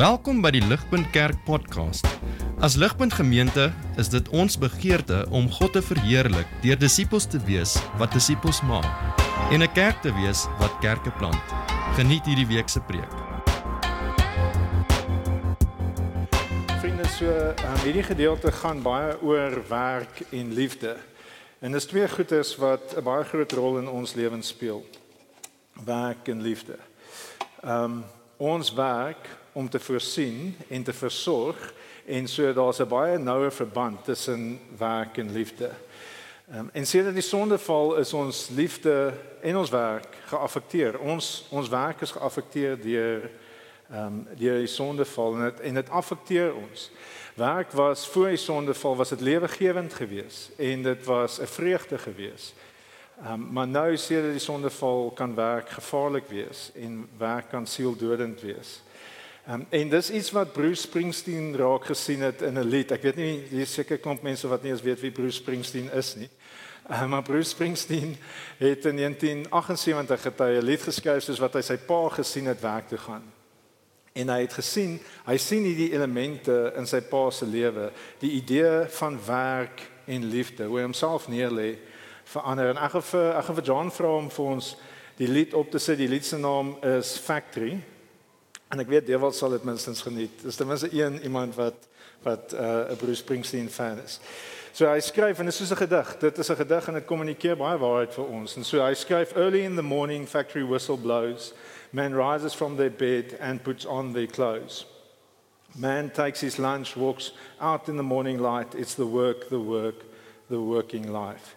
Welkom by die Ligpunt Kerk podcast. As Ligpunt Gemeente is dit ons begeerte om God te verheerlik deur disippels te wees wat disippels maak en 'n kerk te wees wat kerke plant. Geniet hierdie week se preek. Vriende, so um, hierdie gedeelte gaan baie oor werk en liefde. En dis twee goedes wat 'n baie groot rol in ons lewens speel. Werk en liefde. Ehm um, ons werk om te voorsien en te versorg en so daar's 'n baie noue verband tussen werk en liefde. Um, en sedert die sondeval is ons liefde en ons werk geaffekteer. Ons ons werk is geaffekteer deur ehm um, deur die sondeval en dit en dit affekteer ons. Werk was voor die sondeval was dit lewegewend geweest en dit was 'n vreugde geweest. Um, maar nou sedert die sondeval kan werk gevaarlik wees en werk kan sieldodend wees. Um, en dis iets wat Bruce Springsteen raak gesien het in 'n lied. Ek weet nie hier seker klomp mense wat nie eens weet wie Bruce Springsteen is nie. Um, maar Bruce Springsteen het in 1978 gety 'n lied geskryf soos wat hy sy pa gesien het werk toe gaan. En hy het gesien, hy sien hierdie elemente in sy pa se lewe, die idee van werk en liefde, hoe hy homself neerlê verander. En ek het vir ek het vir John vra om vir ons die lied op te sit. Die lied se naam is Factory. En ek weet Dewald sal dit minstens geniet. Dis ten minste een iemand wat wat 'n uh, Bruce Springsteen fan is. So hy skryf en dit is soos 'n gedig. Dit is 'n gedig en dit kommunikeer baie waarheid vir ons. En so hy skryf early in the morning factory whistle blows. Man rises from their bed and puts on their clothes. Man takes his lunch, walks out in the morning light. It's the work, the work, the working life.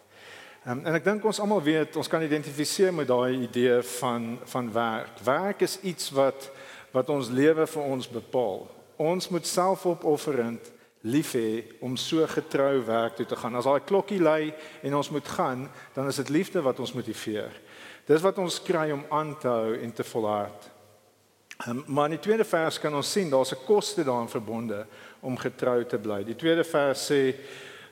Um, en ek dink ons almal weet, ons kan identifiseer met daai idee van van werk. Werk is iets wat wat ons lewe vir ons bepaal. Ons moet selfopofferend lief hê om so getrou werk toe te gaan. As daai klokkie lui en ons moet gaan, dan is dit liefde wat ons motiveer. Dis wat ons kry om aan te hou en te volhard. Um, maar in die tweede vers kan ons sien daar's 'n koste daaraan verbonde om getrou te bly. Die tweede vers sê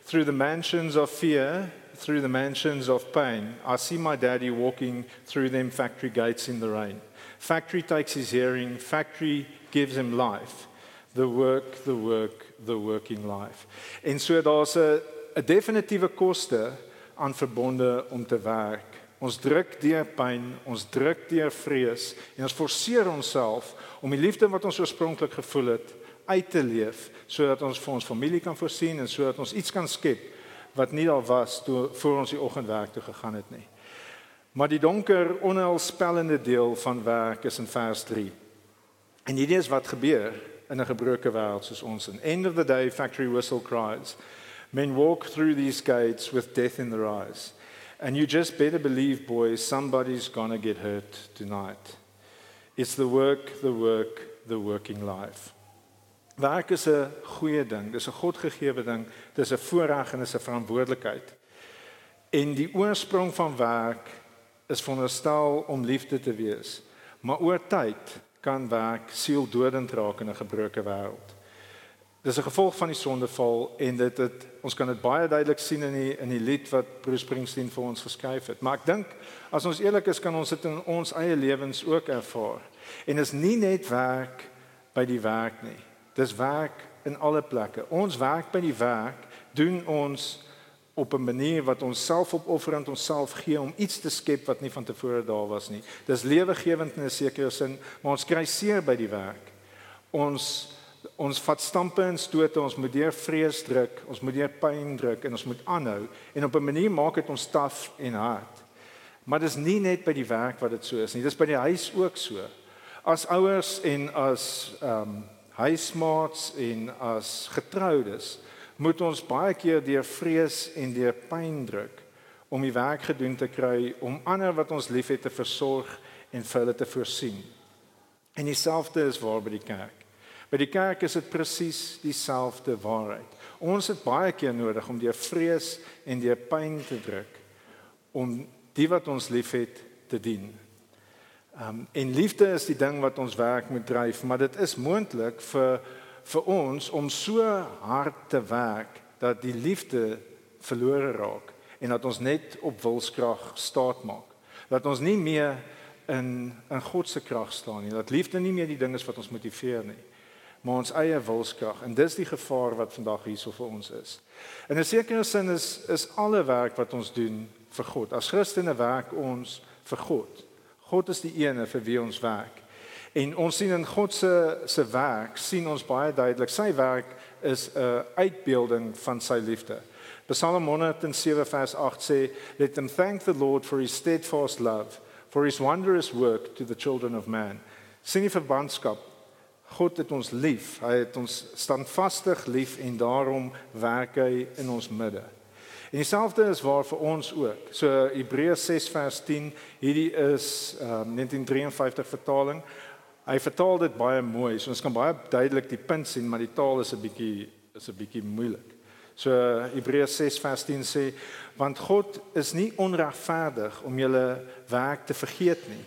through the mansions of fear through the mansions of pain I see my daddy walking through them factory gates in the rain Factory takes his hearing, factory gives him life. The work, the work, the working life. En so daar's 'n 'n definitiewe koste aan verbonde om te werk. Ons druk deur pyn, ons druk deur vrees en ons forceer onsself om die liefde wat ons oorspronklik gevoel het uit te leef sodat ons vir ons familie kan voorsien en sodat ons iets kan skep wat nie daar was toe voor ons die oggendwerk toe gegaan het nie. Maar die donker onheilspellende deel van werk is in vers 3. En dit is wat gebeur in 'n gebroke wêreld soos ons in. End of the day factory whistle cries. Men walk through these gates with death in their eyes. And you just better believe boys somebody's to get hurt tonight. It's the work, the work, the working life. Werk is 'n goeie ding. Dis 'n Godgegewe ding. Dis 'n voorreg en dis 'n verantwoordelikheid. En die oorsprong van werk is veronderstel om liefde te wees. Maar oor tyd kan werk sieldodend raak in 'n gebroke wêreld. Dis 'n gevolg van die sondeval en dit het ons kan dit baie duidelik sien in die in die lied wat Bruce Springsteen vir ons geskryf het. Maar ek dink as ons eerlik is kan ons dit in ons eie lewens ook ervaar. En is nie net werk by die werk nie. Dis werk in alle plekke. Ons werk by die werk doen ons op 'n manier wat ons selfopofferend onsself gee om iets te skep wat nie van tevore daar was nie. Dis lewegewend in 'n sekere sin, maar ons kry seer by die werk. Ons ons vat stampe en stote, ons moet deur vrees druk, ons moet deur pyn druk en ons moet aanhou en op 'n manier maak dit ons taaf en hard. Maar dis nie net by die werk wat dit so is nie, dis by die huis ook so. As ouers en as ehm um, huismaats en as getroudes moet ons baie keer deur vrees en deur pyn druk om die werk gedoen te kry om ander wat ons liefhet te versorg en vir hulle te voorsien. En dieselfde is waar by die kerk. By die kerk is dit presies dieselfde waarheid. Ons het baie keer nodig om deur vrees en deur pyn te druk om die wat ons liefhet te dien. Um en liefde is die ding wat ons werk moet dryf, maar dit is moontlik vir vir ons om so hard te werk dat die liefde verlore raak en dat ons net op wilskrag staat maak. Dat ons nie meer in in God se krag staan nie. Dat liefde nie meer die ding is wat ons motiveer nie. maar ons eie wilskrag en dis die gevaar wat vandag hierso vir ons is. In 'n sekere sin is is alle werk wat ons doen vir God. As Christene werk ons vir God. God is die een vir wie ons werk. En ons sien in God se se werk sien ons baie duidelik sy werk is 'n uitbeelding van sy liefde. Psalm 107 vers 8 sê let them thank the Lord for his steadfast love for his wondrous work to the children of man. Sien die verbandskap. God het ons lief. Hy het ons standvastig lief en daarom werk hy in ons midde. En dieselfde is waar vir ons ook. So Hebreërs 6 vers 10, hierdie is um, 1953 vertaling. Hy vertaal dit baie mooi. So ons kan baie duidelik die punt sien, maar die taal is 'n bietjie is 'n bietjie moeilik. So Hebreërs 6 vers 10 sê, want God is nie onregverdig om julle werk te vergeet nie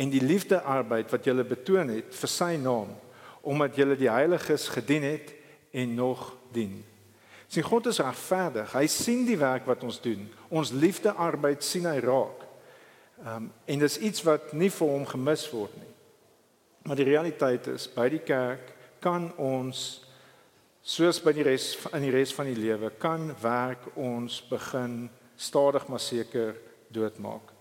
en die liefdearbeid wat julle betoon het vir sy naam, omdat julle die heiliges gedien het en nog dien. Sien God is regverdig. Hy sien die werk wat ons doen. Ons liefdearbeid sien hy raak. Ehm um, en dis iets wat nie vir hom gemis word nie. Maar die realiteit is by die kerk kan ons soos by die res in die res van die lewe kan werk ons begin stadig maar seker doodmaak.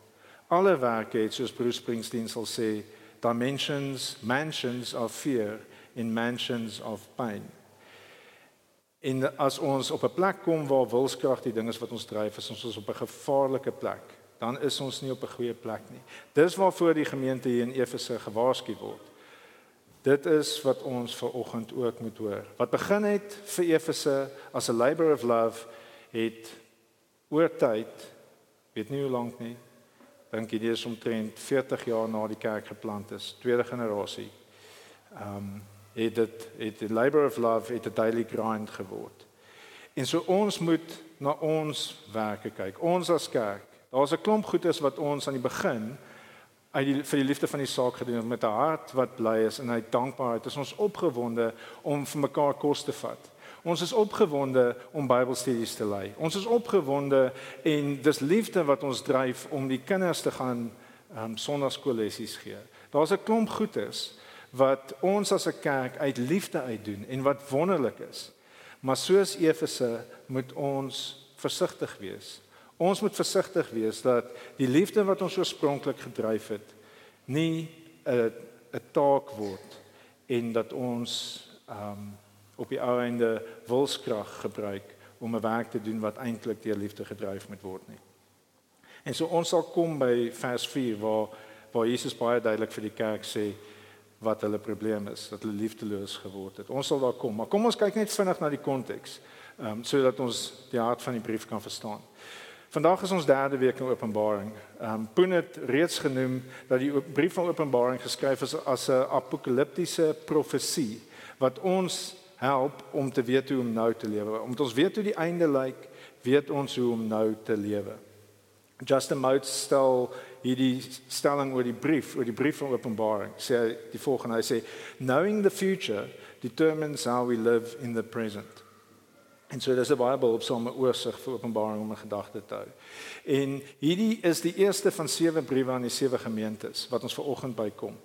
Alle werke het soos Bruce Springsteen sal sê dimensions mansions of fear in mansions of pain. En as ons op 'n plek kom waar wilskrag die ding is wat ons dryf, is ons op 'n gevaarlike plek. Dan is ons nie op 'n goeie plek nie. Dis waarvoor die gemeente hier in Efese gewaarsku word. Dit is wat ons ver oggend ook moet hoor. Wat begin het vir Efese as 'n labor of love het oor tyd, weet nie hoe lank nie. Dink jy dis omtrent 40 jaar na die kerk geplant is, tweede generasie. Ehm um, het dit het die labor of love het 'n daily grind geword. En so ons moet na ons werke kyk. Ons as kerk. Daar's 'n klomp goedes wat ons aan die begin uit die vir die liefde van die saak gedoen het met 'n hart wat bly is en uit dankbaarheid. Is ons opgewonde om vir mekaar kos te vat. Ons is opgewonde om Bybelstudies te lei. Ons is opgewonde en dis liefde wat ons dryf om die kinders te gaan ehm um, sonnaarskoollessies gee. Daar's 'n klomp goedes wat ons as 'n kerk uit liefde uitdoen en wat wonderlik is. Maar soos Efese moet ons versigtig wees. Ons moet versigtig wees dat die liefde wat ons oorspronklik gedryf het nie 'n 'n taak word en dat ons um op die ou einde wilskrag gebruik om 'n werk te doen wat eintlik deur liefde gedryf moet word nie. En so ons sal kom by vers 4 waar waar Jesus baie duidelik vir die kerk sê wat hulle probleem is, dat hulle liefdeloos geword het. Ons sal daar kom, maar kom ons kyk net vinnig na die konteks, ehm um, sodat ons die hart van die brief kan verstaan. Vandag is ons derde week in Openbaring. Ehm um, Poen het reeds genoem dat die brief van Openbaring geskryf is as 'n apokaliptiese profesie wat ons help om te weet hoe om nou te lewe. Omdat ons weet hoe die einde lyk, weet ons hoe om nou te lewe. Justin Motes stel hierdie stelling oor die brief, oor die brief van Openbaring. Sê die volgende, hy sê knowing the future determines how we live in the present. En so dis 'n baie behulpsame oorsig vir Openbaring om 'n gedagte te hou. En hierdie is die eerste van sewe briewe aan die sewe gemeentes wat ons ver oggend bykom.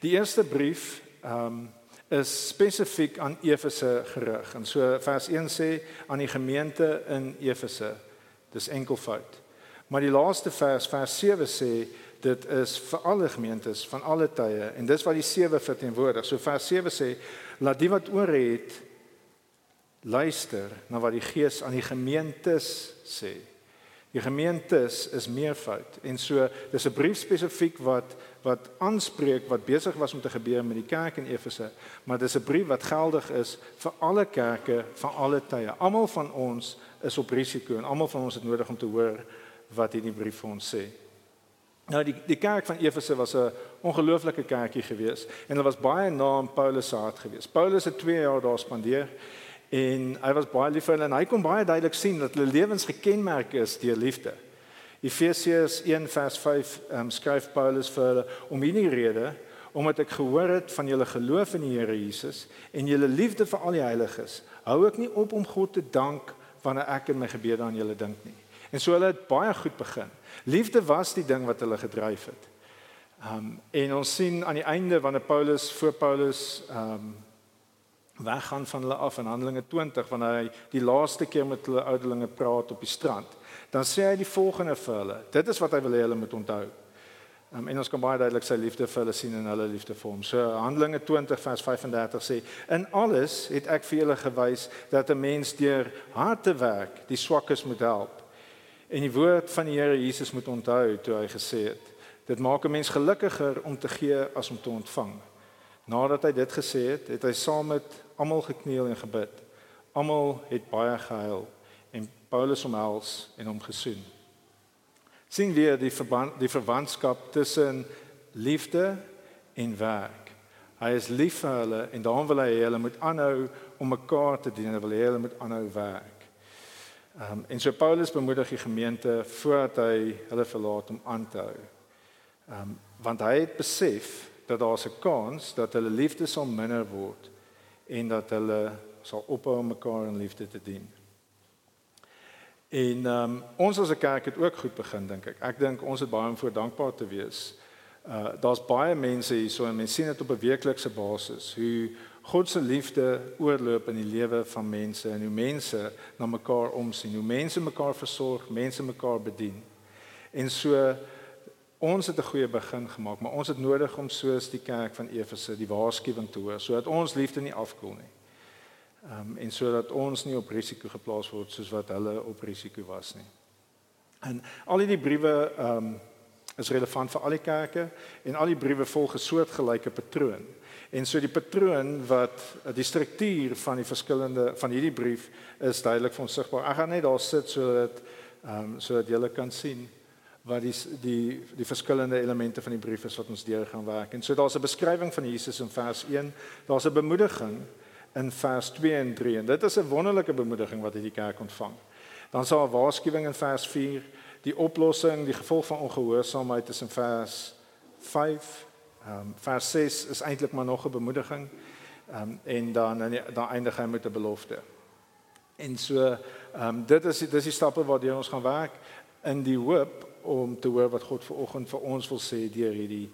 Die eerste brief ehm um, is spesifiek aan Efese gerig. En so vers 1 sê aan die gemeente in Efese. Dis enkelvoud. Maar die laaste vers vers 7 sê dit is vir alle gemeentes van alle tye en dis wat die sewe verteenwoordig. So vers 7 sê laat die wat oor het luister na wat die Gees aan die gemeentes sê. Die gemeentes is meervoud en so dis 'n brief spesifiek wat wat aanspreek wat besig was om te gebeur met die kerk in Efese, maar dis 'n brief wat geldig is vir alle kerke van alle tye. Almal van ons is op risiko en almal van ons het nodig om te hoor wat hierdie brief vir ons sê. Nou die die kerk van Efese was 'n ongelooflike kerkie gewees en hulle was baie na aan Paulus se hart gewees. Paulus het 2 jaar daar spandeer en hy was baie lief vir hulle en hy kon baie duidelik sien dat hulle lewens gekenmerk is deur liefde. Efesiërs 1 vers 5 um, ehm, skryf Paulus vir hulle om hierdie rede omdat ek gehoor het van julle geloof in die Here Jesus en julle liefde vir al die heiliges, hou ek nie op om God te dank wanneer ek in my gebede aan julle dink nie. En so hulle het baie goed begin. Liefde was die ding wat hulle gedryf het. Um, en ons sien aan die einde wanneer Paulus voor Paulus um, weggaan van hulle af in Handelinge 20 wanneer hy die laaste keer met hulle ouderlinge praat op die strand. Dan sê hy die volgende vir hulle. Dit is wat hy wil hê hulle moet onthou. Um, en ons kan baie duidelik sy liefde vir hulle sien in hulle liefde vir hom. So Handelinge 20 vers 35 sê: "In alles het ek vir julle gewys dat 'n mens deur harde werk die swakkes moet help." En die woord van die Here Jesus moet onthou toe hy gesê het: "Dit maak 'n mens gelukkiger om te gee as om te ontvang." Nadat hy dit gesê het, het hy saam met almal gekniel en gebid. Almal het baie gehuil en Paulus omhels en hom gesoen sien weer die verband die verwantskap tussen liefde en werk. Hy is lief vir hulle en daarom wil hy hulle moet aanhou om mekaar te dien. Hy wil hê hulle moet aanhou werk. Ehm um, en so Paulus bemoedig die gemeente voordat hy hulle verlaat om aan te hou. Ehm um, want hy het besef dat daar 'n kans dat hulle liefde sal minder word en dat hulle sal ophou om mekaar in liefde te dien. En ehm um, ons as 'n kerk het ook goed begin dink ek. Ek dink ons het baie om voor dankbaar te wees. Uh daar's baie mense hier so en mense sien dit op 'n weeklikse basis hoe God se liefde oorloop in die lewe van mense en hoe mense na mekaar omsien, hoe mense mekaar versorg, mense mekaar bedien. En so ons het 'n goeie begin gemaak, maar ons het nodig om soos die kerk van Efese die waarskuwing te hoor sodat ons liefde nie afkoel nie. Ehm um, en sodat ons nie op risiko geplaas word soos wat hulle op risiko was nie. En al die briewe ehm um, is relevant vir al die kerke en al die briewe volg 'n soortgelyke patroon. En so die patroon wat die struktuur van die verskillende van hierdie brief is duidelik vir ons sigbaar. Ek gaan net daar sit sodat ehm um, sodat julle kan sien wat die die die verskillende elemente van die brief is wat ons deur gaan werk. En so daar's 'n beskrywing van Jesus in vers 1. Daar's 'n bemoediging in vers 2 en 3 en dit is 'n wonderlike bemoediging wat hierdie kerk ontvang. Dan sal 'n waarskuwing in vers 4, die oplossing, die gevolg van ongehoorsaamheid is in vers 5. Ehm um, vers 6 is eintlik maar nog 'n bemoediging. Ehm um, en dan dan eindig hy met 'n belofte. En so ehm um, dit is dis die stappe waardeur ons gaan werk in die hoop om te hoor wat God vanoggend vir ons wil sê deur hierdie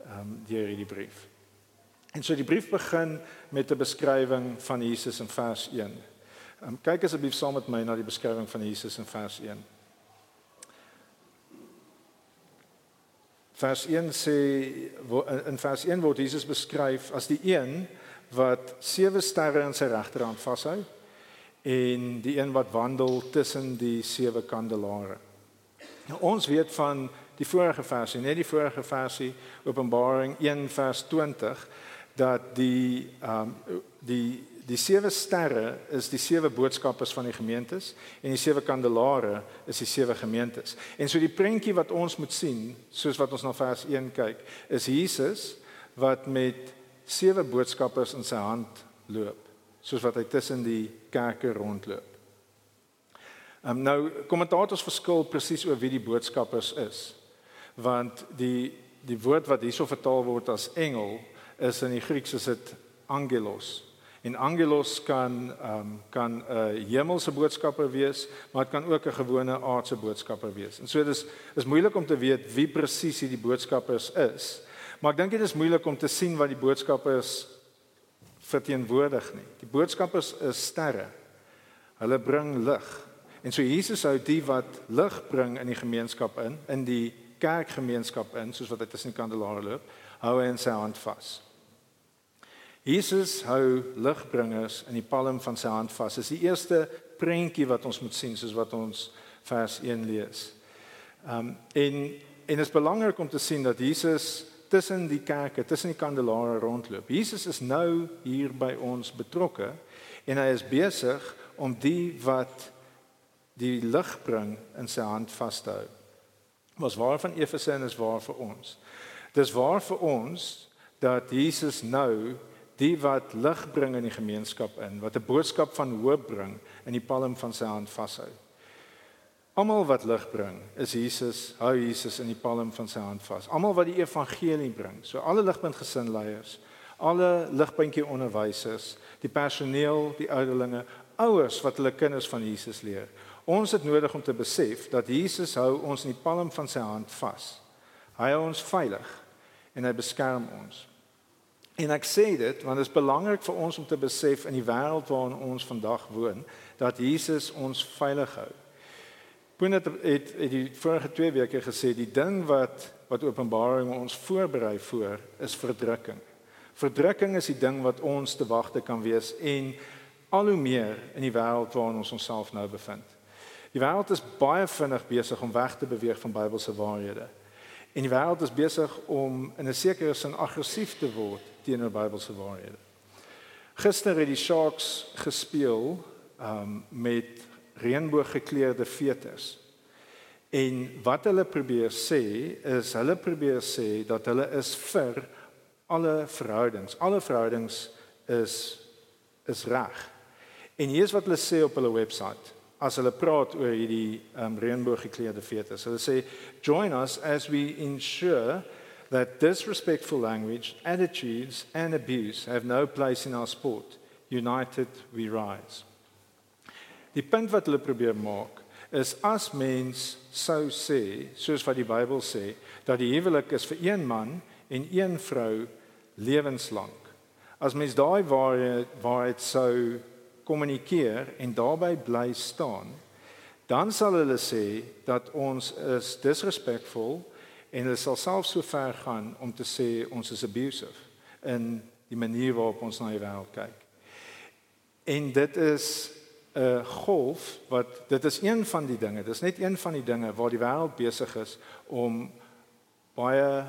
ehm um, deur hierdie brief. En so die brief begin met 'n beskrywing van Jesus in vers 1. Um, kyk asseblief saam met my na die beskrywing van Jesus in vers 1. Vers 1 sê in vers 1 word Jesus beskryf as die een wat sewe sterre in sy regterhand vashou en die een wat wandel tussen die sewe kandelare. Nou, ons weet van die vorige versie, net die vorige versie Openbaring 1 vers 20 dat die ehm um, die die sewe sterre is die sewe boodskappers van die gemeentes en die sewe kandelare is die sewe gemeentes. En so die prentjie wat ons moet sien, soos wat ons na vers 1 kyk, is Jesus wat met sewe boodskappers in sy hand loop, soos wat hy tussen die kerke rondloop. Ehm um, nou kommentators verskil presies oor wie die boodskappers is. Want die die woord wat hierso vertaal word as engel is in die Grieks is dit angelos. En angelos kan um, kan 'n uh, hemelse boodskapper wees, maar dit kan ook 'n gewone aardse boodskapper wees. En so dis is moeilik om te weet wie presies hierdie boodskappers is. Maar ek dink dit is moeilik om te sien wat die boodskappers verteenwoordig nie. Die boodskappers is sterre. Hulle bring lig. En so Jesus hou die wat lig bring in die gemeenskap in, in die kerkgemeenskap in, soos wat hy tussen die kandelare loop, hou hy in sy hand vas. Jesus hou ligbringers in die palm van sy hand vas. Dis die eerste prentjie wat ons moet sien soos wat ons vers 1 lees. Um en en dit is belangrik om te sien dat Jesus tussen die kerke, tussen die kandelare rondloop. Jesus is nou hier by ons betrokke en hy is besig om die wat die lig bring in sy hand vas te hou. Was waar van Efese en is waar vir ons. Dis waar vir ons dat Jesus nou die wat lig bring in die gemeenskap in, wat 'n boodskap van hoop bring in die palm van sy hand vashou. Almal wat lig bring, is Jesus, hou Jesus in die palm van sy hand vas. Almal wat die evangelie bring, so alle ligpunt gesinleiers, alle ligpuntjie onderwysers, die personeel, die ouderlinge, ouers wat hulle kinders van Jesus leer. Ons het nodig om te besef dat Jesus hou ons in die palm van sy hand vas. Hy hou ons veilig en hy beskerm ons. En ek sê dit want dit is belangrik vir ons om te besef in die wêreld waarin ons vandag woon dat Jesus ons veilig hou. Boone het, het het die vorige 2 weke gesê die ding wat wat Openbaring ons voorberei voor is verdrukking. Verdrukking is die ding wat ons te wagte kan wees en al hoe meer in die wêreld waarin ons onsself nou bevind. Die wêreld is baie vinnig besig om weg te beweeg van Bybelse waarhede. En die wêreld is besig om in 'n sekere sin aggressief te word teenoor Bybelse waarhede. Gister het die Sharks gespeel um met reënbooggekleurde veters. En wat hulle probeer sê is hulle probeer sê dat hulle is vir alle verhoudings. Alle verhoudings is is reg. En hier is wat hulle sê op hulle webwerf as hulle praat oor hierdie um, reënbooggekleurde fetus. Hulle sê join us as we ensure that disrespectful language, attitudes and abuse have no place in our sport. United we rise. Die punt wat hulle probeer maak is as mens sou sê, soos wat die Bybel sê, dat die huwelik is vir een man en een vrou lewenslank. As mens daai waarheid waarheid sou kommunikeer en daarbey bly staan, dan sal hulle sê dat ons is disrespectful en hulle sal selfs so ver gaan om te sê ons is abusive in die manier waarop ons na die wêreld kyk. En dit is 'n golf wat dit is een van die dinge, dis net een van die dinge waar die wêreld besig is om baie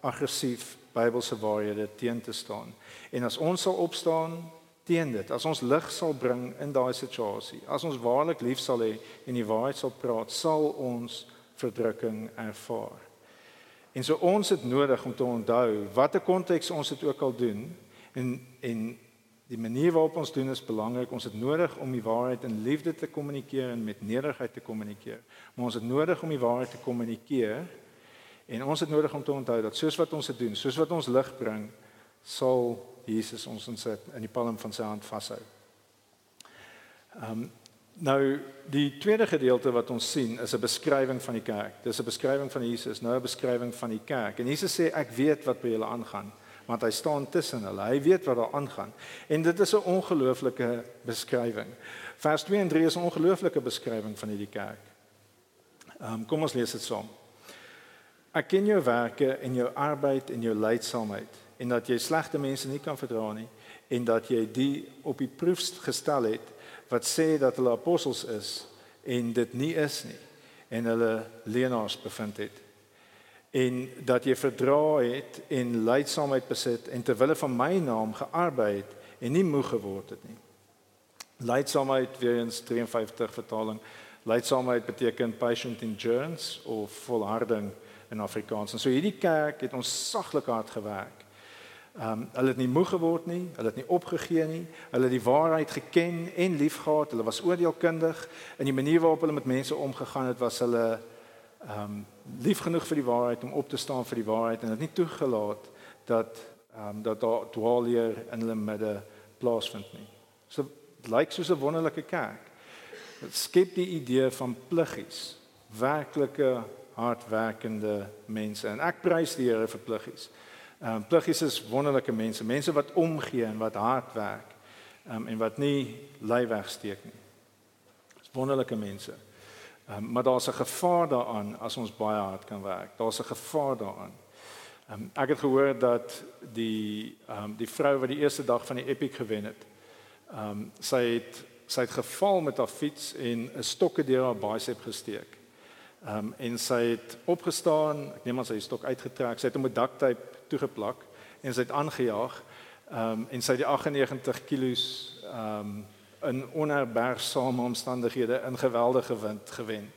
aggressief Bybelse waarhede teen te staan. En as ons sal opstaan teen dit. As ons lig sal bring in daai situasie, as ons waarlik lief sal hê en die waarheid sal praat, sal ons verdrukking ervaar. En so ons het nodig om te onthou watter konteks ons dit ook al doen en en die manier waarop ons doen is belangrik. Ons het nodig om die waarheid in liefde te kommunikeer en met nederigheid te kommunikeer. Maar ons het nodig om die waarheid te kommunikeer en ons het nodig om te onthou dat soos wat ons dit doen, soos wat ons lig bring, sal Jesus ons in sy in die palm van sy hand vashou. Ehm um, nou die tweede gedeelte wat ons sien is 'n beskrywing van die kerk. Dis 'n beskrywing van Jesus, nou 'n beskrywing van die kerk. En Jesus sê ek weet wat by julle aangaan, want hy staan tussen hulle. Hy weet wat daar aangaan. En dit is 'n ongelooflike beskrywing. Vers 2 en 3 is 'n ongelooflike beskrywing van hierdie kerk. Ehm um, kom ons lees dit saam. Ek ken jou werke en jou arbeid en jou leidsaamheid en dat jy slegte mense nie kan verdra nie en dat jy die op die proef gestel het wat sê dat hulle apostels is en dit nie is nie en hulle leenaars bevind het. En dat jy verdra het en leidsaamheid besit en ter wille van my naam gearbeid en nie moeg geword het nie. Leidsaamheid weer eens 53 vertaling. Leidsaamheid beteken patient endurance of volharding in Afrikaans. En so hierdie kerk het ons saglik hard gewerk Ehm um, hulle het nie moeg geword nie, hulle het nie opgegee nie. Hulle het die waarheid geken en liefgehad. Hulle was oordeelkundig in die manier waarop hulle met mense omgegaan het, was hulle ehm um, lief genoeg vir die waarheid om op te staan vir die waarheid en het nie toegelaat dat ehm um, dat daar dwaalleer in hulle midde plaasvind nie. So dit lyk soos 'n wonderlike kerk. Dit skep die idee van pluggies, werklike hardwerkende mense en ek prys die Here vir pluggies. Ehm um, pluggies is wonderlike mense, mense wat omgee en wat hard werk. Ehm um, en wat nie lui wegsteek nie. Dis wonderlike mense. Ehm um, maar daar's 'n gevaar daaraan as ons baie hard kan werk. Daar's 'n gevaar daaraan. Ehm um, ek het gehoor dat die ehm um, die vrou wat die eerste dag van die epic gewen het. Ehm um, sy het sy het geval met haar fiets en 'n stokke deur haar bicep gesteek. Ehm um, en sy het opgestaan, ek neem aan sy het stok uitgetrek. Sy het hom met duct tape toegeplak en sy het aangejaag. Ehm um, en sy het die 98 kg ehm um, in onherbergsame omstandighede in geweldige wind gewen.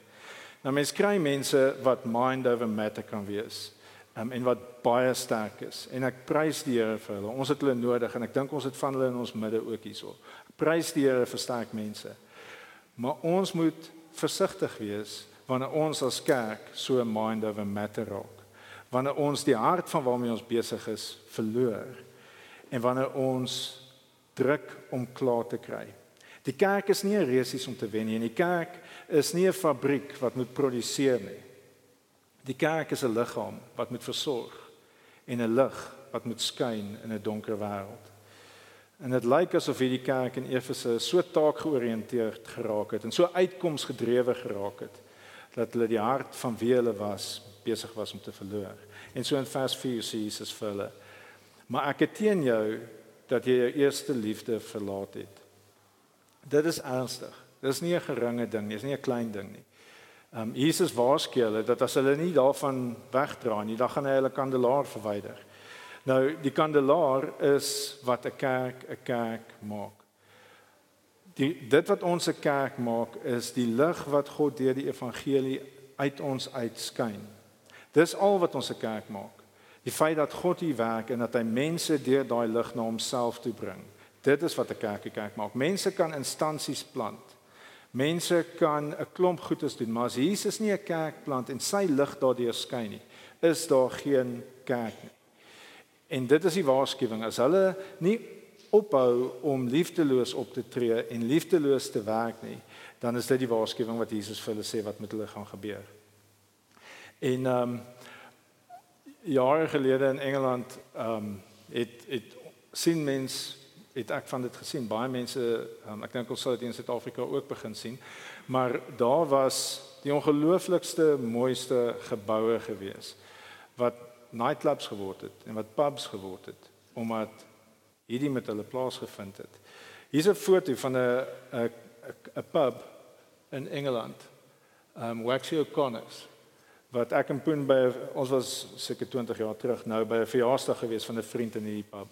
Nou mens kry mense wat mind over matter kan wees. Um, en wat baie sterk is en ek prys die Here vir hulle. Ons het hulle nodig en ek dink ons het van hulle in ons midde ook hierso. Prys die Here vir sterk mense. Maar ons moet versigtig wees wanneer ons as kerk so mind over matter raak wanneer ons die hart van waarmee ons besig is verloor en wanneer ons druk om klaar te kry. Die kerk is nie 'n resies om te wen nie en die kerk is nie 'n fabriek wat moet produseer nie. Die kerk is 'n liggaam wat moet versorg en 'n lig wat moet skyn in 'n donker wêreld. En dit lyk asof hierdie kerk in Efese so taakgeoriënteerd geraak het en so uitkomsgedrewe geraak het dat hulle die hart van wie hulle was besig was om te verloor. En so in vers 4 sê Jesus vir hulle: "Maar ek het teen jou dat jy jou eerste liefde verlaat het." Dit is ernstig. Dis nie 'n geringe ding nie, dis nie 'n klein ding nie. Ehm um, Jesus waarsku hulle dat as hulle nie daarvan wegdraai nie, dan gaan hy hulle kandelaar verwyder. Nou die kandelaar is wat 'n kerk 'n kerk maak. Die dit wat ons 'n kerk maak is die lig wat God deur die evangelie uit ons uitskyn. Dis al wat ons 'n kerk maak. Die feit dat God hier werk en dat hy mense deur daai lig na homself toe bring. Dit is wat 'n kerk 'n kerk maak. Mense kan instansies plant. Mense kan 'n klomp goedes doen, maar as Jesus nie 'n kerk plant en sy lig daardeur skyn nie, is daar geen kerk nie. En dit is die waarskuwing. As hulle nie ophou om liefdeloos op te tree en liefdeloos te werk nie, dan is dit die waarskuwing wat Jesus vir hulle sê wat met hulle gaan gebeur. En ehm um, jare gelede in Engeland ehm um, het het sien mense het ek van dit gesien. Baie mense, um, ek dink ons sal dit in Suid-Afrika ook begin sien. Maar daar was die ongelooflikste mooiste geboue gewees wat nightclubs geword het en wat pubs geword het omdat hierdie met hulle plaasgevind het. Hier's 'n foto van 'n 'n 'n pub in Engeland. Um Waxy O'Connors wat ek en Poen by ons was seker 20 jaar terug nou by 'n verjaarsdag gewees van 'n vriend in hierdie pub.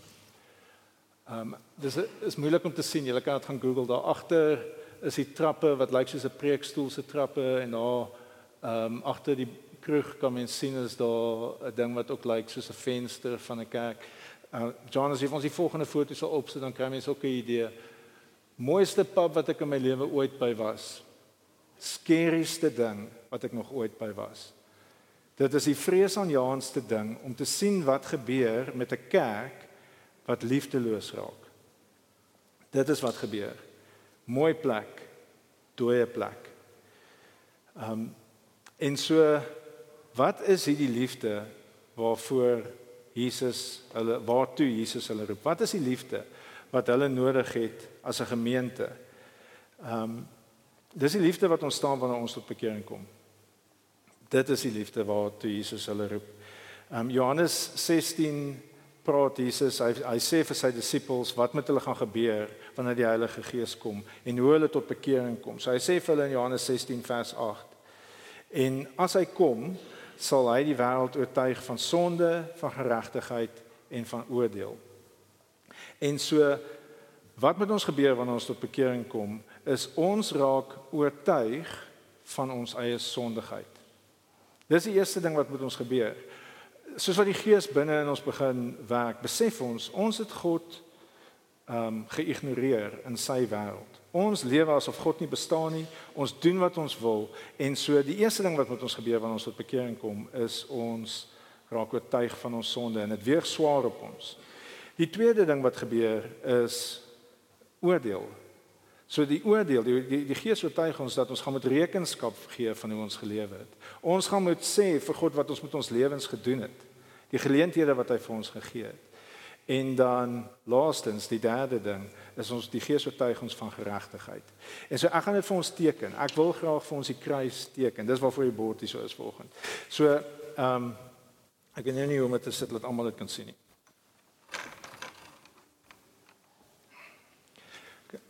Ehm um, dis is moeilik om te sien. Jy kan dit gaan Google. Daar agter is die trappe wat lyk soos 'n preekstoel se trappe en daar ehm um, agter die kroeg kan mens sien is daar 'n ding wat ook lyk soos 'n venster van 'n kerk. Uh, John as jy ons die volgende foto sal opsit dan kry mense ook 'n idee. Mooiste pub wat ek in my lewe ooit by was. Skerieste ding wat ek nog ooit by was. Dit is die vreesaanjaendste ding om te sien wat gebeur met 'n kerk wat liefdeloos raak. Dit is wat gebeur. Mooi plek, dooie plek. Ehm um, en so wat is hierdie liefde waarvoor Jesus hulle waartoe Jesus hulle roep? Wat is die liefde wat hulle nodig het as 'n gemeente? Ehm um, dis die liefde wat ons staan wanneer ons tot bekering kom. Dit is die liefde waartoe Jesus hulle roep. Ehm um, Johannes 16 praat Jesus hy hy sê vir sy disippels wat met hulle gaan gebeur wanneer die Heilige Gees kom en hoe hulle tot bekering kom. So hy sê vir hulle in Johannes 16 vers 8. En as hy kom, sal hy die wêreld oortuig van sonde, van geregtigheid en van oordeel. En so wat met ons gebeur wanneer ons tot bekering kom, is ons raak oortuig van ons eie sondigheid. Dis die eerste ding wat met ons gebeur soos wat die Gees binne in ons begin werk, besef ons ons het God ehm um, geïgnoreer in sy wêreld. Ons lewe asof God nie bestaan nie. Ons doen wat ons wil en so die eerste ding wat met ons gebeur wanneer ons tot bekering kom is ons raak oortuig van ons sonde en dit weeg swaar op ons. Die tweede ding wat gebeur is oordeel. So die oordeel, die die, die Gees oortuig ons dat ons gaan moet rekenskap gee van hoe ons gelewe het. Ons gaan moet sê vir God wat ons met ons lewens gedoen het. Die geleenthede wat hy vir ons gegee het. En dan laastens, die derde ding, is ons die Gees oortuig ons van geregtigheid. En so ek gaan dit vir ons teken. Ek wil graag vir ons die kruis teken. Dis waarvoor die bord hier so is volgens. So, ehm um, ek weet nie hoe om dit te sit dat almal dit kan sien nie.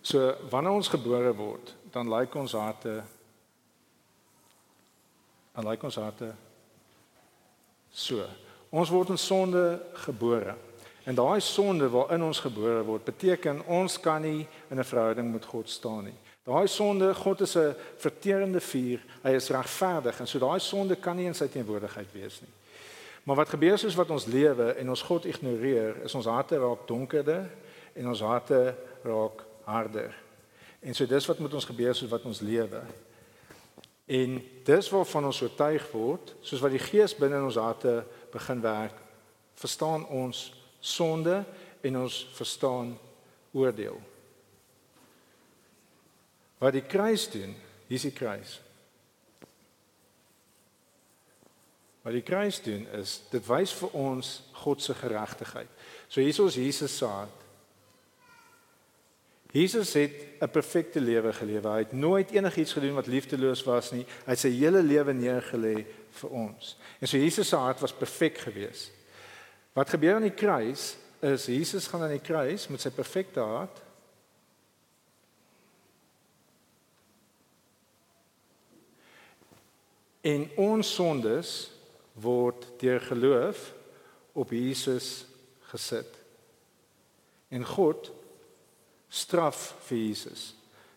So wanneer ons gebore word, dan lyk ons harte dan lyk ons harte so. Ons word in sonde gebore. En daai sonde waarin ons gebore word, beteken ons kan nie in 'n verhouding met God staan nie. Daai sonde, God is 'n verterende vuur. Hy is regverdig en so daai sonde kan nie in sy teenwoordigheid wees nie. Maar wat gebeur soos wat ons lewe en ons God ignoreer, is ons harte raak donkerder en ons harte raak harder. En so dis wat met ons gebeur soos wat ons lewe. En dis waarvan ons oortuig word, soos wat die Gees binne in ons harte begin werk, verstaan ons sonde en ons verstaan oordeel. Wat die kruis doen, hier's die kruis. Wat die kruis doen is dit wys vir ons God se geregtigheid. So hier is ons Jesus se hart. Jesus het 'n perfekte lewe gelewe. Hy het nooit enigiets gedoen wat liefdeloos was nie. Hy het sy hele lewe neergelê vir ons. En so Jesus se hart was perfek geweest. Wat gebeur aan die kruis is Jesus gaan aan die kruis met sy perfekte hart En ons sondes word deur geloof op Jesus gesit. En God straf vir Jesus.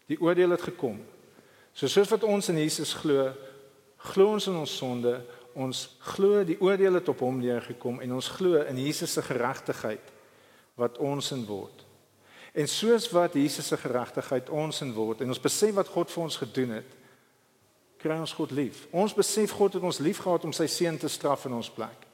Die oordeel het gekom. So soos wat ons in Jesus glo, glo ons in ons sonde, ons glo die oordeel het op hom neergekom en ons glo in Jesus se geregtigheid wat ons in word. En soos wat Jesus se geregtigheid ons in word en ons besef wat God vir ons gedoen het, kry ons God lief. Ons besef God het ons liefgehad om sy seun te straf in ons plek.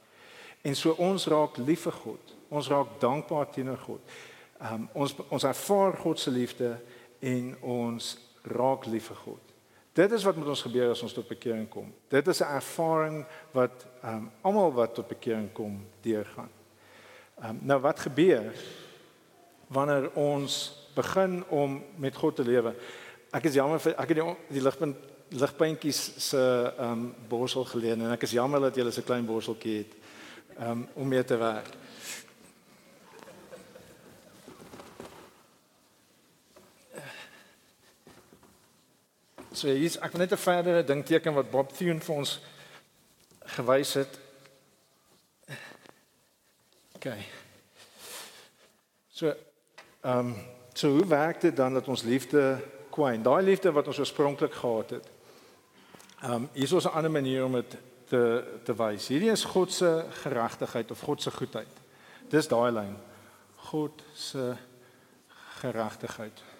En so ons raak lief vir God. Ons raak dankbaar teenoor God. Um, ons ons ervaar God se liefde en ons raak lief vir God. Dit is wat met ons gebeur as ons tot bekering kom. Dit is 'n ervaring wat um, almal wat tot bekering kom deurgaan. Um, nou wat gebeur wanneer ons begin om met God te lewe? Ek is jammer vir ek het die, die ligpunt ligpuntjies se ehm um, borsel geleen en ek is jammer dat jy 'n klein borseltjie het ehm um, om mee te werk. So hier's ek wil net 'n verdere ding teken wat Bob Thune vir ons gewys het. OK. So ehm um, so hoe werk dit dan dat ons liefde kwyn? Daai liefde wat ons oorspronklik gehad het. Ehm um, hier is 'n ander manier om dit te te wys. Hierdie is God se geregtigheid of God se goedheid. Dis daai lyn. God se geregtigheid.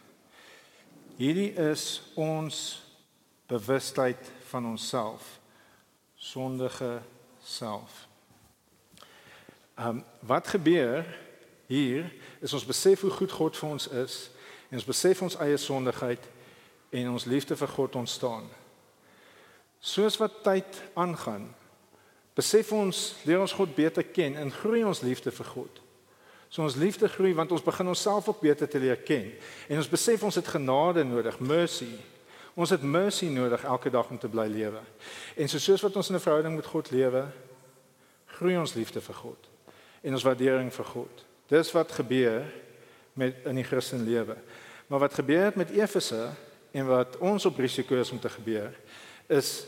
Hierdie is ons bewustheid van onsself. Sondige self. Ehm um, wat gebeur hier is ons besef hoe goed God vir ons is en ons besef ons eie sondigheid en ons liefde vir God ontstaan. Soos wat tyd aangaan, besef ons leer ons God beter ken en groei ons liefde vir God. So ons liefde groei want ons begin onsself ook beter te leer ken en ons besef ons het genade nodig, mercy. Ons het mercy nodig elke dag om te bly lewe. En so soos wat ons in 'n verhouding met God lewe, groei ons liefde vir God en ons waardering vir God. Dis wat gebeur met in die Christen lewe. Maar wat gebeur het met Efese en wat ons op risiko is om te gebeur, is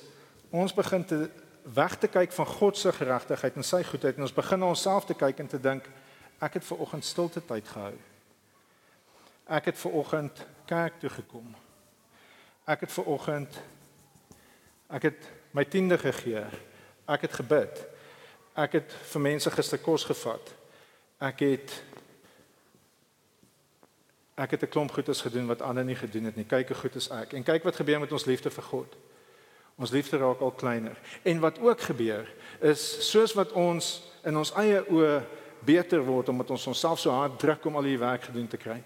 ons begin te weg te kyk van God se geregtigheid en sy goedheid en ons begin na onsself te kyk en te dink ek het ver oggend stilte tyd gehou. Ek het ver oggend kerk toe gekom. Ek het ver oggend ek het my tiende gegee. Ek het gebid. Ek het vir mense gister kos gevat. Ek het ek het 'n klomp goedes gedoen wat ander nie gedoen het nie. Kyk hoe goed is ek. En kyk wat gebeur met ons liefde vir God. Ons liefde raak al kleiner. En wat ook gebeur is soos wat ons in ons eie oë beter word omdat ons onsself so hard druk om al die werk gedoen te kry,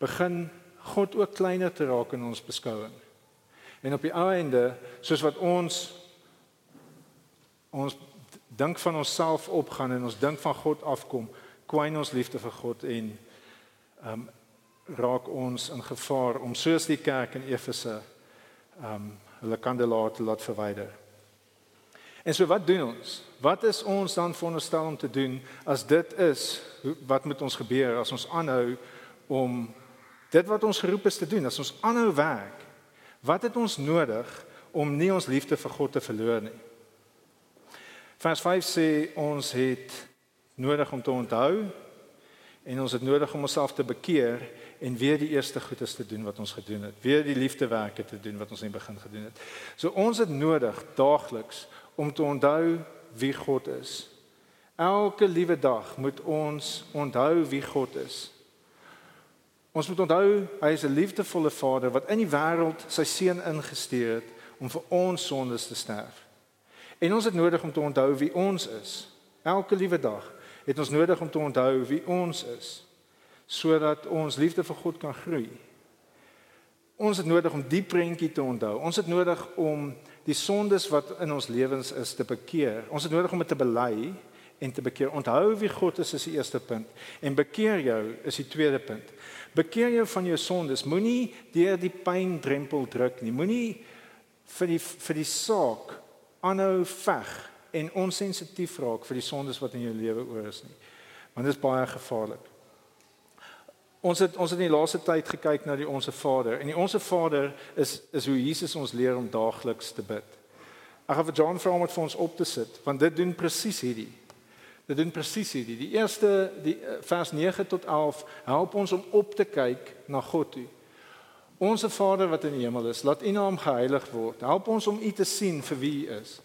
begin God ook kleiner te raak in ons beskouing. En op die einde, soos wat ons ons dink van onsself opgaan en ons dink van God afkom, kwyn ons liefde vir God en ehm um, raak ons in gevaar om soos die kerk in Efese ehm um, hulle kandelaar te laat verwyder. En so wat doen ons? Wat is ons dan veronderstel om te doen as dit is wat met ons gebeur as ons aanhou om dit wat ons geroep is te doen, as ons aanhou werk? Wat het ons nodig om nie ons liefde vir God te verloor nie? Vers 5 sê ons het nodig om te onthou en ons het nodig om onsself te bekeer en weer die eerste goedes te doen wat ons gedoen het. Weer die liefdewerke te doen wat ons in die begin gedoen het. So ons het nodig daagliks om te onthou wie God is. Elke liewe dag moet ons onthou wie God is. Ons moet onthou hy is 'n liefdevolle Vader wat in die wêreld sy seun ingestuur het om vir ons sondes te sterf. En ons het nodig om te onthou wie ons is. Elke liewe dag het ons nodig om te onthou wie ons is sodat ons liefde vir God kan groei. Ons het nodig om die prentjie te onthou. Ons het nodig om die sondes wat in ons lewens is te bekeer. Ons het nodig om dit te bely en te bekeer. Onthou wie God is is die eerste punt en bekeer jou is die tweede punt. Bekeer jou van jou sondes. Moenie deur die pyn drempel druk nie. Moenie vir die vir die saak aanhou veg en onsensitief raak vir die sondes wat in jou lewe oor is nie. Want dit is baie gevaarlik. Ons het ons het in die laaste tyd gekyk na die onsse Vader en die onsse Vader is is hoe Jesus ons leer om daagliks te bid. Ek gaan vir John vra om dit vir ons op te sit want dit doen presies hierdie. Dit doen presies hierdie. Die eerste die eh, vers 9 tot 11 help ons om op te kyk na God toe. Onse Vader wat in die hemel is, laat U naam geheilig word. Help ons om U te sien vir wie U is.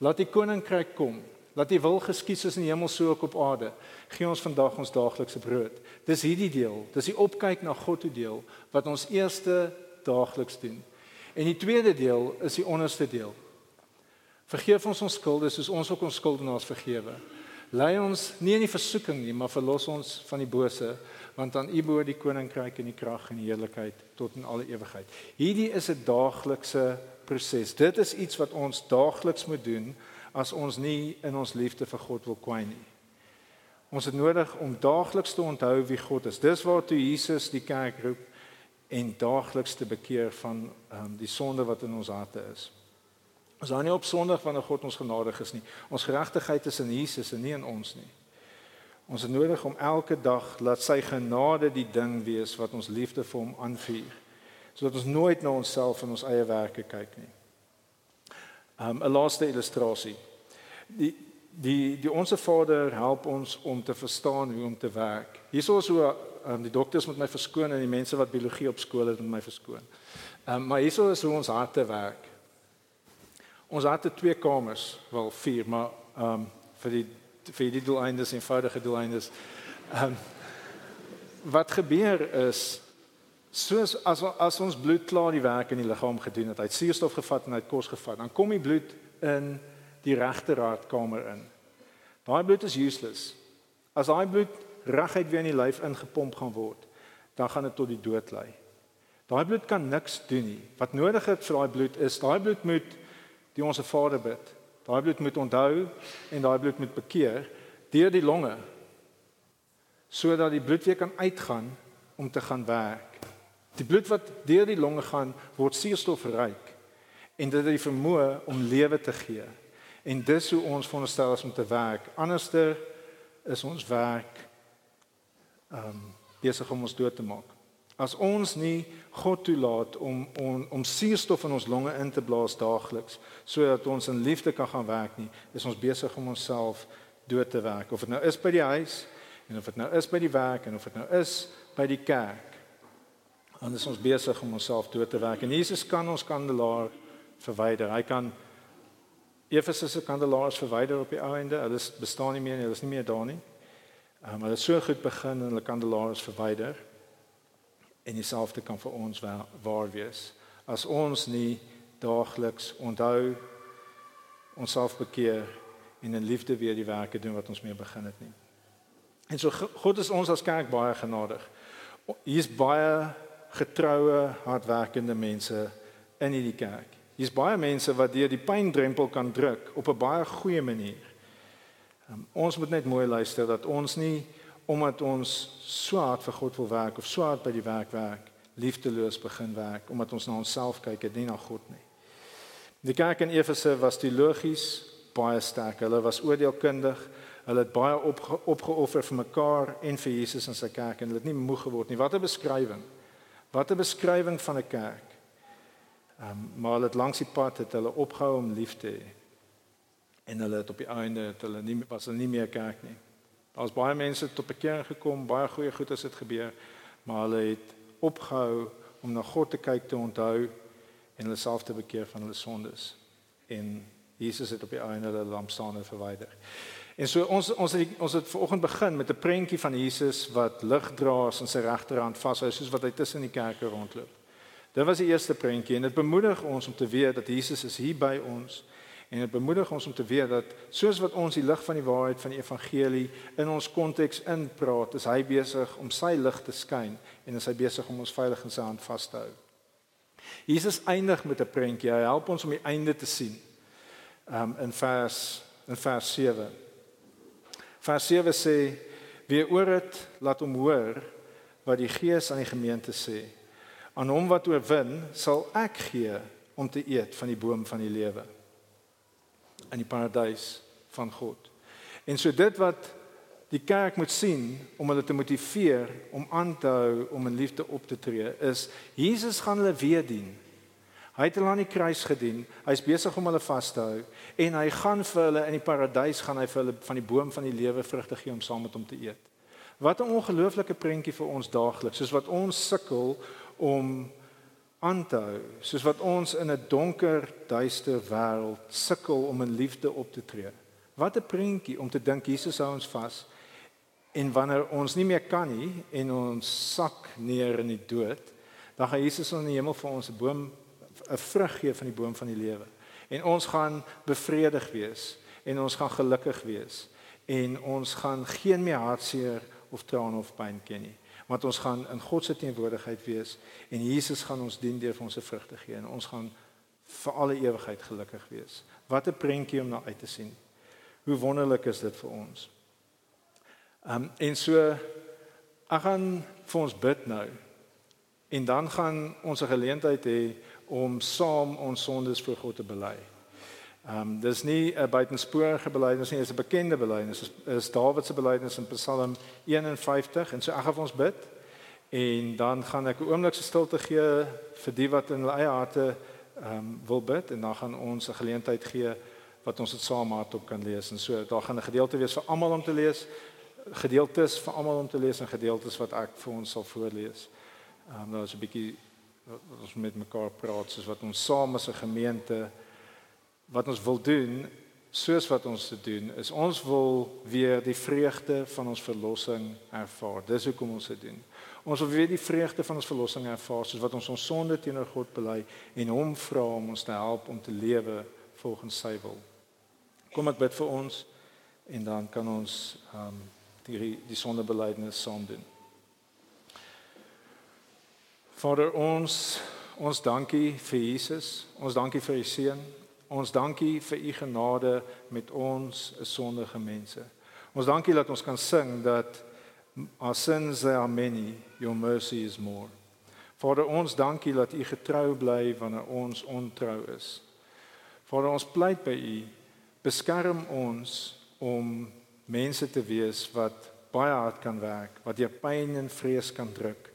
Laat U koninkryk kom. Laat U wil geskied soos in die hemel so ook op aarde. Gee ons vandag ons daaglikse brood. Dis hierdie deel, dis die opkyk na God toe deel wat ons eerste daagliks doen. En die tweede deel is die onderste deel. Vergeef ons ons skulde soos ons ook ons skuldenaars vergewe. Lei ons nie in die versoeking nie, maar verlos ons van die bose, want aan U behoort die koninkryk en die krag en die heerlikheid tot in alle ewigheid. Hierdie is 'n daaglikse proses. Dit is iets wat ons daagliks moet doen as ons nie in ons liefde vir God wil kwyn nie. Ons het nodig om daagliks te onthou wie God is. Dis waartoe Jesus die kerk roep en daagliks te bekeer van um, die sonde wat in ons harte is. Ons hou nie op Sondag wanneer God ons genadig is nie. Ons geregtigheid is in Jesus en nie in ons nie. Ons het nodig om elke dag laat sy genade die ding wees wat ons liefde vir hom aanvuur. Sodat ons nooit na onsself en ons eie werke kyk nie. Um 'n laaste illustrasie. Die die die onsse Vader help ons om te verstaan hoe om te werk. Hierso is hoe um, die dokters met my verskoon en die mense wat biologie op skool het met my verskoon. Um maar hierso is hoe ons harte werk. Ons het twee kamers, wel vier, maar um vir die vir die doeleindes eenvoudige doeleindes. Um wat gebeur is soos as as ons bloed klaar die werk in die liggaam gedoen het, hy het suurstof gevat en hy het kos gevat, dan kom die bloed in die regterraadkamer in. Daai bloed is useless. As daai bloed reguit weer in die lyf ingepomp gaan word, dan gaan dit tot die dood lei. Daai bloed kan niks doen nie. Wat nodig is vir daai bloed is daai bloed moet die onsse Vader bid. Daai bloed moet onthou en daai bloed moet bekeer deur die longe sodat die bloed weer kan uitgaan om te gaan werk. Die bloed wat deur die longe gaan word suurstofryk en dit het die vermoë om lewe te gee. En dis hoe ons veronderstel is om te werk. Anderster is ons werk ehm um, besig om ons dood te maak. As ons nie God toelaat om om om suurstof in ons longe in te blaas daagliks sodat ons in liefde kan gaan werk nie, is ons besig om onsself dood te werk. Of dit nou is by die huis en of dit nou is by die werk en of dit nou is by die kerk dan is ons besig om onsself dood te werk. En Jesus kan ons kandelaar verwyder. Hy kan Efese se kandelaars verwyder op die ou einde. Hulle bestaan nie meer nie, hulle is nie meer daar nie. Um, hulle het so goed begin en hulle kandelaars verwyder. En dieselfde kan vir ons waar, waar wees. As ons nie daagliks onthou onsself bekeer en in liefde weer die werke doen wat ons mee begin het nie. En so God is ons as kerk baie genadig. Hier's baie getroue, hardwerkende mense in hierdie kerk. Hier's baie mense wat deur die pyndrempel kan druk op 'n baie goeie manier. Um, ons moet net mooi luister dat ons nie omdat ons so hard vir God wil werk of so hard by die werk werk, liefdeloos begin werk omdat ons na onsself kyk en nie na God nie. Die kerk in Efese was teologies baie sterk. Hulle was oordeelkundig. Hulle het baie opge opgeoffer vir mekaar en vir Jesus en sy kerk en hulle het nie moeg geword nie. Wat 'n beskrywing. Wat 'n beskrywing van 'n kerk. Ehm um, maar het langs die pad het hulle opgehou om lief te hê. En hulle het op die einde het hulle nie was hulle nie meer kerk nie. Daar's baie mense tot bekering gekom, baie goeie goed het gebeur, maar hulle het opgehou om na God te kyk te onthou en hulle self te bekeer van hulle sondes. En Jesus het op die einde hulle lampstane verwyder. En so ons ons het die, ons het vanoggend begin met 'n prentjie van Jesus wat ligdraers in sy regterhand vashou soos wat hy tussen die kerke rondloop. Dit was die eerste prentjie en dit bemoedig ons om te weet dat Jesus is hier by ons en dit bemoedig ons om te weet dat soos wat ons die lig van die waarheid van die evangelie in ons konteks inpraat, is hy besig om sy lig te skyn en is hy besig om ons veilig in sy hand vas te hou. Jesus eindig met 'n prentjie. Hy help ons om die einde te sien. Um in vers in vers 7. Vers 7 sê: "Wie oor dit laat hom hoor wat die Gees aan die gemeente sê. Aan hom wat oorwin, sal ek gee om te eet van die boom van die lewe in die paradys van God." En so dit wat die kerk moet sien om hulle te motiveer om aan te hou om in liefde op te tree is Jesus gaan hulle weer dien. Hy het hulle aan die kruis gedien. Hy's besig om hulle vas te hou en hy gaan vir hulle in die paradys gaan hy vir hulle van die boom van die lewe vrugte gee om saam met hom te eet. Wat 'n ongelooflike prentjie vir ons daagliks, soos wat ons sukkel om aan te hou, soos wat ons in 'n donker, duister wêreld sukkel om in liefde op te tree. Wat 'n prentjie om te dink Jesus hou ons vas En wanneer ons nie meer kan nie en ons sak neer in die dood, dan gaan Jesus in die hemel vir ons 'n boom 'n vrug gee van die boom van die lewe. En ons gaan bevredig wees en ons gaan gelukkig wees en ons gaan geen meer hartseer of trane of pyn ken nie. Want ons gaan in God se teenwoordigheid wees en Jesus gaan ons dien deur ons se vrugte gee en ons gaan vir alle ewigheid gelukkig wees. Wat 'n prentjie om na uit te sien. Hoe wonderlik is dit vir ons. Um, en so ek gaan vir ons bid nou. En dan gaan ons 'n geleentheid hê om saam ons sondes voor God te bely. Ehm um, dis nie 'n buitensporige belydenis nie, dis 'n bekende belydenis. Dis is Dawid se belydenis in Psalm 51 en so ek gaan vir ons bid en dan gaan ek 'n oomblik se stilte gee vir die wat in hulle eie harte ehm um, wil bid en dan gaan ons 'n geleentheid gee wat ons dit saam hardop kan lees en so daar gaan 'n gedeelte wees vir almal om te lees gedeeltes vir almal om te lees en gedeeltes wat ek vir ons sal voorlees. Ehm um, nou is 'n bietjie wat ons met mekaar praat soos wat ons saam as 'n gemeente wat ons wil doen soos wat ons te doen is ons wil weer die vreugde van ons verlossing ervaar. Dis hoekom ons dit doen. Ons wil weer die vreugde van ons verlossing ervaar soos wat ons ons sonde teenoor God bely en hom vra om ons te help om te lewe volgens sy wil. Kom ek bid vir ons en dan kan ons ehm um, die die sondebelydenis saam doen. Vader ons ons dankie vir Jesus. Ons dankie vir u seun. Ons dankie vir u genade met ons sondige mense. Ons dankie dat ons kan sing dat our sins are many, your mercy is more. Vader ons dankie dat u getrou bly wanneer ons ontrou is. Vader ons pleit by u beskerm ons om mense te wees wat baie hard kan werk, wat jou pyn en vrees kan druk,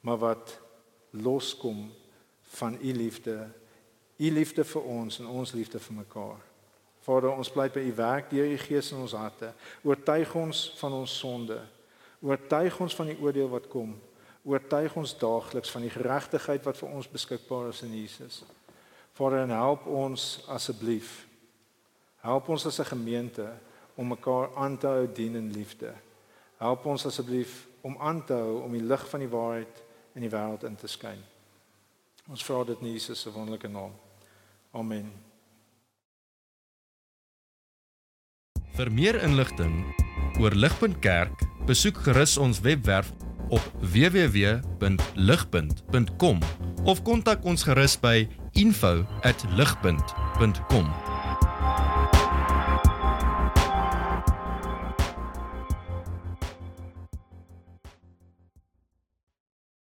maar wat loskom van u liefde, u liefde vir ons en ons liefde vir mekaar. Vader, ons pleit by u werk deur u gees in ons harte. Oortuig ons van ons sonde. Oortuig ons van die oordeel wat kom. Oortuig ons daagliks van die geregtigheid wat vir ons beskikbaar is in Jesus. Vader, en help ons asseblief. Help ons as 'n gemeente om mekaar aan te hou dien in liefde. Help ons asseblief om aan te hou om die lig van die waarheid in die wêreld in te skyn. Ons vra dit in Jesus se wonderlike naam. Amen. Vir meer inligting oor Ligpunt Kerk, besoek gerus ons webwerf op www.ligpunt.com of kontak ons gerus by info@ligpunt.com